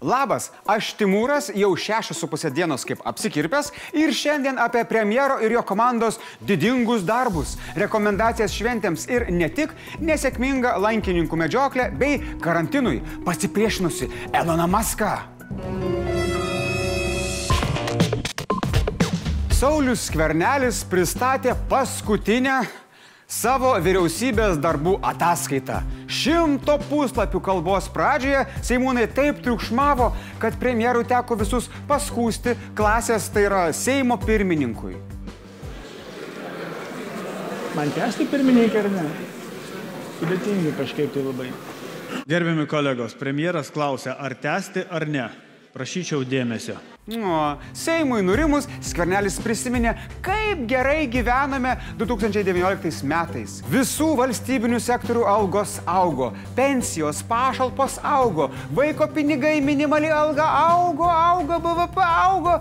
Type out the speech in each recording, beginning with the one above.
Labas, aš Timūras, jau šešias su pusė dienos kaip apsikirpęs ir šiandien apie premjero ir jo komandos didingus darbus, rekomendacijas šventėms ir ne tik nesėkmingą lankininkų medžioklę bei karantinui pasipriešinusi Eloną Maską. Saulis Skvernelis pristatė paskutinę savo vyriausybės darbų ataskaitą. Šimto puslapių kalbos pradžioje Seimūnai taip triukšmavo, kad premjerui teko visus paskūsti klasės, tai yra Seimo pirmininkui. Man tęsti pirmininkai ar ne? Sudėtingi kažkaip tai labai. Gerbiami kolegos, premjeras klausia, ar tęsti ar ne. Prašyčiau dėmesio. O, Seimui nurimus, Skvernelis prisiminė, kaip gerai gyvename 2019 metais. Visų valstybinių sektorių algos augo, pensijos, pašalpos augo, vaiko pinigai, minimali alga augo, augo, BVP augo.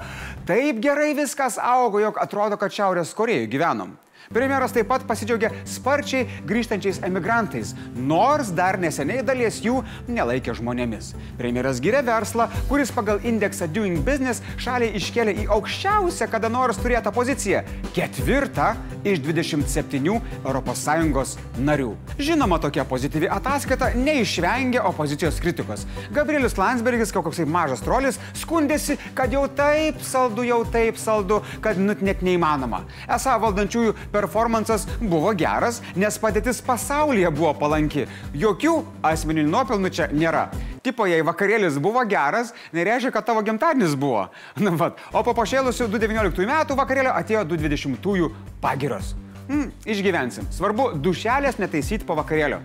Taip gerai viskas augo, jog atrodo, kad Šiaurės Korejoje gyvenom. Premjeras taip pat pasidžiaugė sparčiai grįžtančiais emigrantais, nors dar neseniai dalies jų nelaikė žmonėmis. Premjeras gyrė verslą, kuris pagal indeksą Doing Business šaliai iškėlė į aukščiausią kada nors turėtą poziciją - ketvirtą iš 27 ES narių. Žinoma, tokia pozityvi ataskaita neišvengė opozicijos kritikos. Gabrielius Landsbergis, koksai mažas trolis, skundėsi, kad jau taip saldu, jau taip saldu, kad nut net neįmanoma. Esą valdančiųjų performances buvo geras, nes padėtis pasaulyje buvo palanki. Jokių asmeninių nuopelnų čia nėra. Tipo, jei vakarėlis buvo geras, nereiškia, kad tavo gimtadienis buvo. Na, vat. O po pašėlusių 2019 metų vakarėlio atėjo 2020 pagiros. Hmm, išgyvensim. Svarbu dušelės netaisyti po vakarėlio.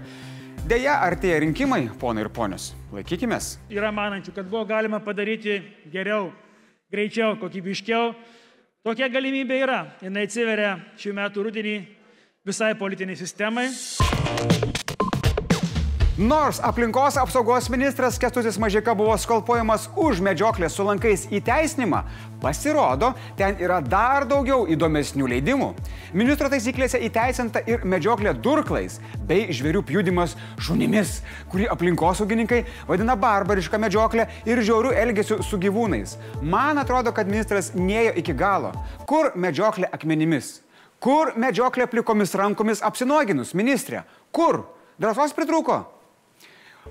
Deja, artėja rinkimai, ponai ir ponios. Laikykime. Yra manančių, kad buvo galima padaryti geriau, greičiau, kokybiškiau. Tokia galimybė yra. Jis atsiveria šių metų rudenį visai politiniai sistemai. Nors aplinkos apsaugos ministras Kestutis Mažika buvo skolpojamas už medžioklės su lankais įteisinimą, pasirodo, ten yra dar daugiau įdomesnių leidimų. Ministro taisyklėse įteisinta ir medžioklė durklais bei žvėrių pjudimas šunimis, kurį aplinkosaugininkai vadina barbarišką medžioklę ir žiaurių elgesių su gyvūnais. Man atrodo, kad ministras neėjo iki galo. Kur medžioklė akmenimis? Kur medžioklė plikomis rankomis apsinoginus, ministrė? Kur? Drąsos pritruko?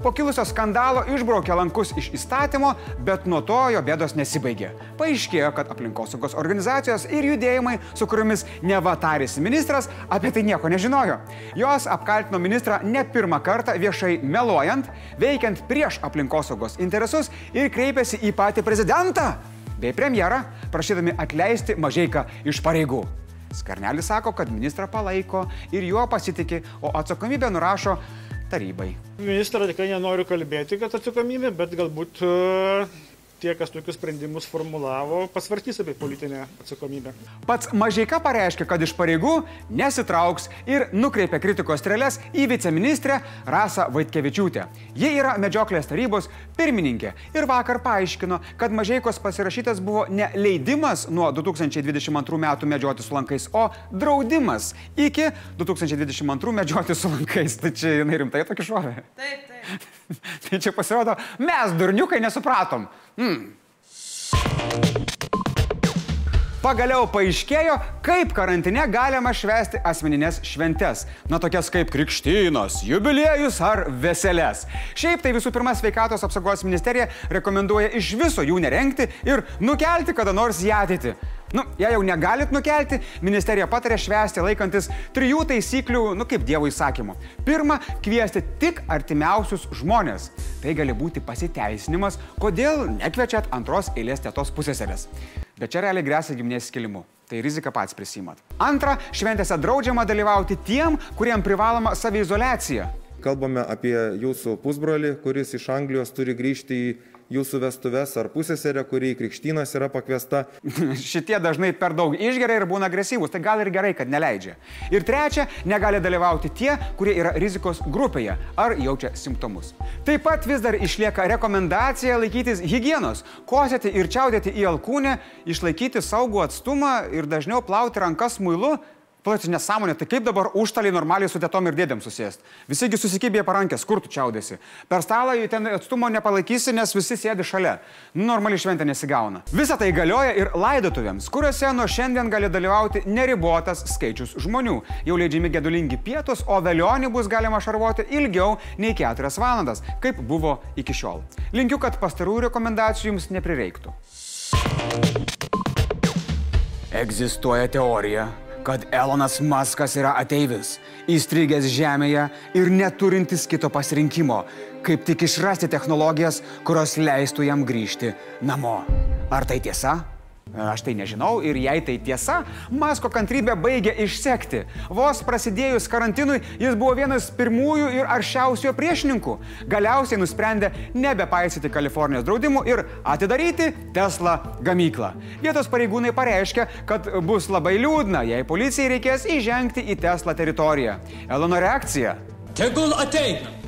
Po kilusio skandalo išbraukė lankus iš įstatymo, bet nuo to jo bėdos nesibaigė. Paaiškėjo, kad aplinkosaugos organizacijos ir judėjimai, su kuriomis neva tarėsi ministras, apie tai nieko nežinojo. Jos apkaltino ministrą ne pirmą kartą viešai meluojant, veikiant prieš aplinkosaugos interesus ir kreipėsi į patį prezidentą bei premjerą, prašydami atleisti mažaiką iš pareigų. Skarnelis sako, kad ministrą palaiko ir juo pasitikė, o atsakomybę nurašo tarybai. Ministro tikrai nenoriu kalbėti, kad atsakomybė, bet galbūt tie, kas tokius sprendimus formulavo, pasvartys apie politinę atsakomybę. Pats Mažieika pareiškė, kad iš pareigų nesitrauks ir nukreipė kritikos strėlės į viceministrę Rasą Vaitkevičiūtę. Ji yra medžioklės tarybos pirmininkė ir vakar paaiškino, kad Mažieikos pasirašytas buvo ne leidimas nuo 2022 metų medžioti su lankais, o draudimas iki 2022 medžioti su lankais. Tai čia jinai rimtai tokį šovė. Taip, taip. tai čia pasirodo, mes durniukai nesupratom. Hmm. Pagaliau paaiškėjo, kaip karantine galima švęsti asmeninės šventes. Na tokias kaip krikštynos, jubiliejus ar veselės. Šiaip tai visų pirma sveikatos apsaugos ministerija rekomenduoja iš viso jų nerengti ir nukelti kada nors į ateitį. Nu, jei jau negalit nukelti, ministerija patarė švęsti laikantis trijų taisyklių, nu kaip Dievo įsakymų. Pirma, kviesti tik artimiausius žmonės. Tai gali būti pasiteisinimas, kodėl nekviečiat antros eilės tėtos pusėserės. Bet čia realiai grėsia giminės skilimu. Tai rizika pats prisimat. Antra, šventėse draudžiama dalyvauti tiem, kuriem privaloma saviizolacija. Kalbame apie jūsų pusbrolį, kuris iš Anglijos turi grįžti į jūsų vestuves ar pusėserę, kuri į krikštynas yra pakviesta. Šitie dažnai per daug išgeria ir būna agresyvūs, tai gal ir gerai, kad neleidžia. Ir trečia, negali dalyvauti tie, kurie yra rizikos grupėje ar jaučia simptomus. Taip pat vis dar išlieka rekomendacija laikytis hygienos, kosėti ir čiaudėti į alkūnę, išlaikyti saugų atstumą ir dažniau plauti rankas muilu. Palauk, nesąmonė, tai kaip dabar užtaliai normaliai su tėtom ir dėdėm susėst? Visigi susikibė parankės, kur tu čiaudėsi? Per stalą ten atstumo nepalaikysi, nes visi sėdi šalia. Nu, normaliai šventė nesigauna. Visa tai galioja ir laidotuvėms, kuriuose nuo šiandien gali dalyvauti neribotas skaičius žmonių. Jau leidžiami gedulingi pietus, o velionį bus galima šarvoti ilgiau nei 4 valandas, kaip buvo iki šiol. Linkiu, kad pastarųjų rekomendacijų jums neprireiktų. Egzistuoja teorija, kad Elonas Maskas yra ateivis, įstrigęs žemėje ir neturintis kito pasirinkimo, kaip tik išrasti technologijas, kurios leistų jam grįžti namo. Ar tai tiesa? Aš tai nežinau ir jei tai tiesa, Masko kantrybė baigė išsekti. Vos prasidėjus karantinui jis buvo vienas pirmųjų ir aršiausių jo priešininkų. Galiausiai nusprendė nebepaisyti Kalifornijos draudimų ir atidaryti Tesla gamyklą. Vietos pareigūnai pareiškia, kad bus labai liūdna, jei policijai reikės įžengti į Tesla teritoriją. Elono reakcija. Tegul ateina.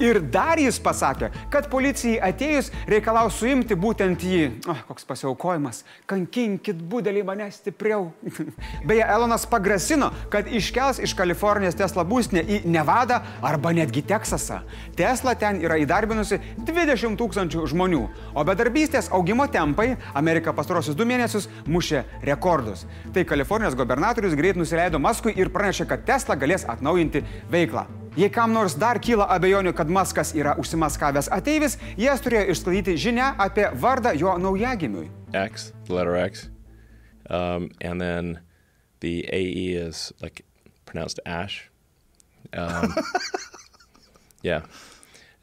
Ir dar jis pasakė, kad policijai atėjus reikalaus suimti būtent jį. O, oh, koks pasiaukojimas. Kankinkit būdelį mane stipriau. Beje, Elonas pagrasino, kad iškels iš Kalifornijos Tesla būstinę į Nevadą arba netgi Teksasą. Tesla ten yra įdarbinusi 20 tūkstančių žmonių, o bedarbystės augimo tempai Amerika pastarosius du mėnesius mušė rekordus. Tai Kalifornijos gubernatorius greit nusileido Maskui ir pranešė, kad Tesla galės atnaujinti veiklą. Jei kam nors dar kyla abejonių, kad Maskas yra užsimaskavęs ateivis, jas turėjo išsklaidyti žinia apie vardą jo naujagimiui. X, the letter X. Um, and then the AE is like pronounced ash. Um, yeah.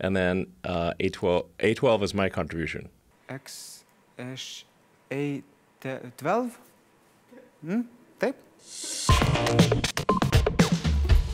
And then uh, A12, A12 is my contribution. X, H, A, 12? Hmm? Taip?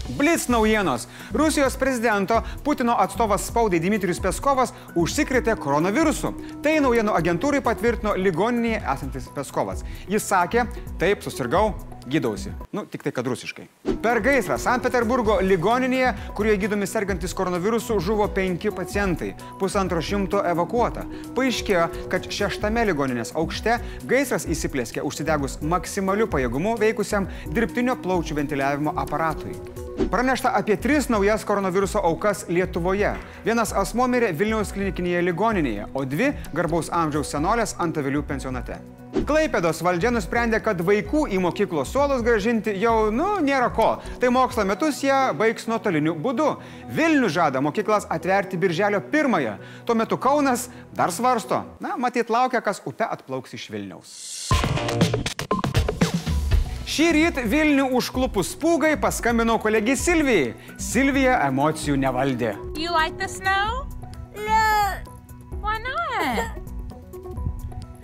Blitz naujienos. Rusijos prezidento Putino atstovas spaudai Dmitrijus Peskovas užsikrėtė koronavirusu. Tai naujienų agentūrai patvirtino ligoninėje esantis Peskovas. Jis sakė, taip, susirgau, gydausi. Nu, tik tai kad rusiškai. Per gaisrą St. Peterburgo ligoninėje, kurioje gydomi sergantis koronavirusu, žuvo penki pacientai. Pusantro šimto evakuota. Paaiškėjo, kad šeštame ligoninės aukšte gaisras įsiplėskė užsidegus maksimaliu pajėgumu veikusiam dirbtinio plaučių ventiliavimo aparatui. Pranešta apie tris naujas koronaviruso aukas Lietuvoje. Vienas asmo mirė Vilniaus klinikinėje ligoninėje, o dvi garbaus amžiaus senolės Antavilių pensionate. Klaipėdos valdžia nusprendė, kad vaikų į mokyklos suolus gražinti jau, nu, nėra ko. Tai mokslo metus jie baigs nuotoliniu būdu. Vilnius žada mokyklas atverti birželio pirmąją. Tuo metu Kaunas dar svarsto. Na, matyt, laukia, kas upe atplauks iš Vilniaus. Šį rytą Vilnių užklupus spūgai paskambinau kolegijai Silvijai. Silvija emocijų nevaldė. You like the snow? No. Why not?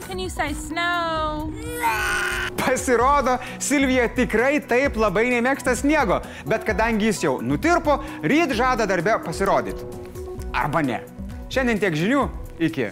Can you say snow? Pasirodo, Silvija tikrai taip labai nemėgsta sniego, bet kadangi jis jau nutirpo, ryt žada darbę pasirodyti. Arba ne. Šiandien tiek žinių, iki.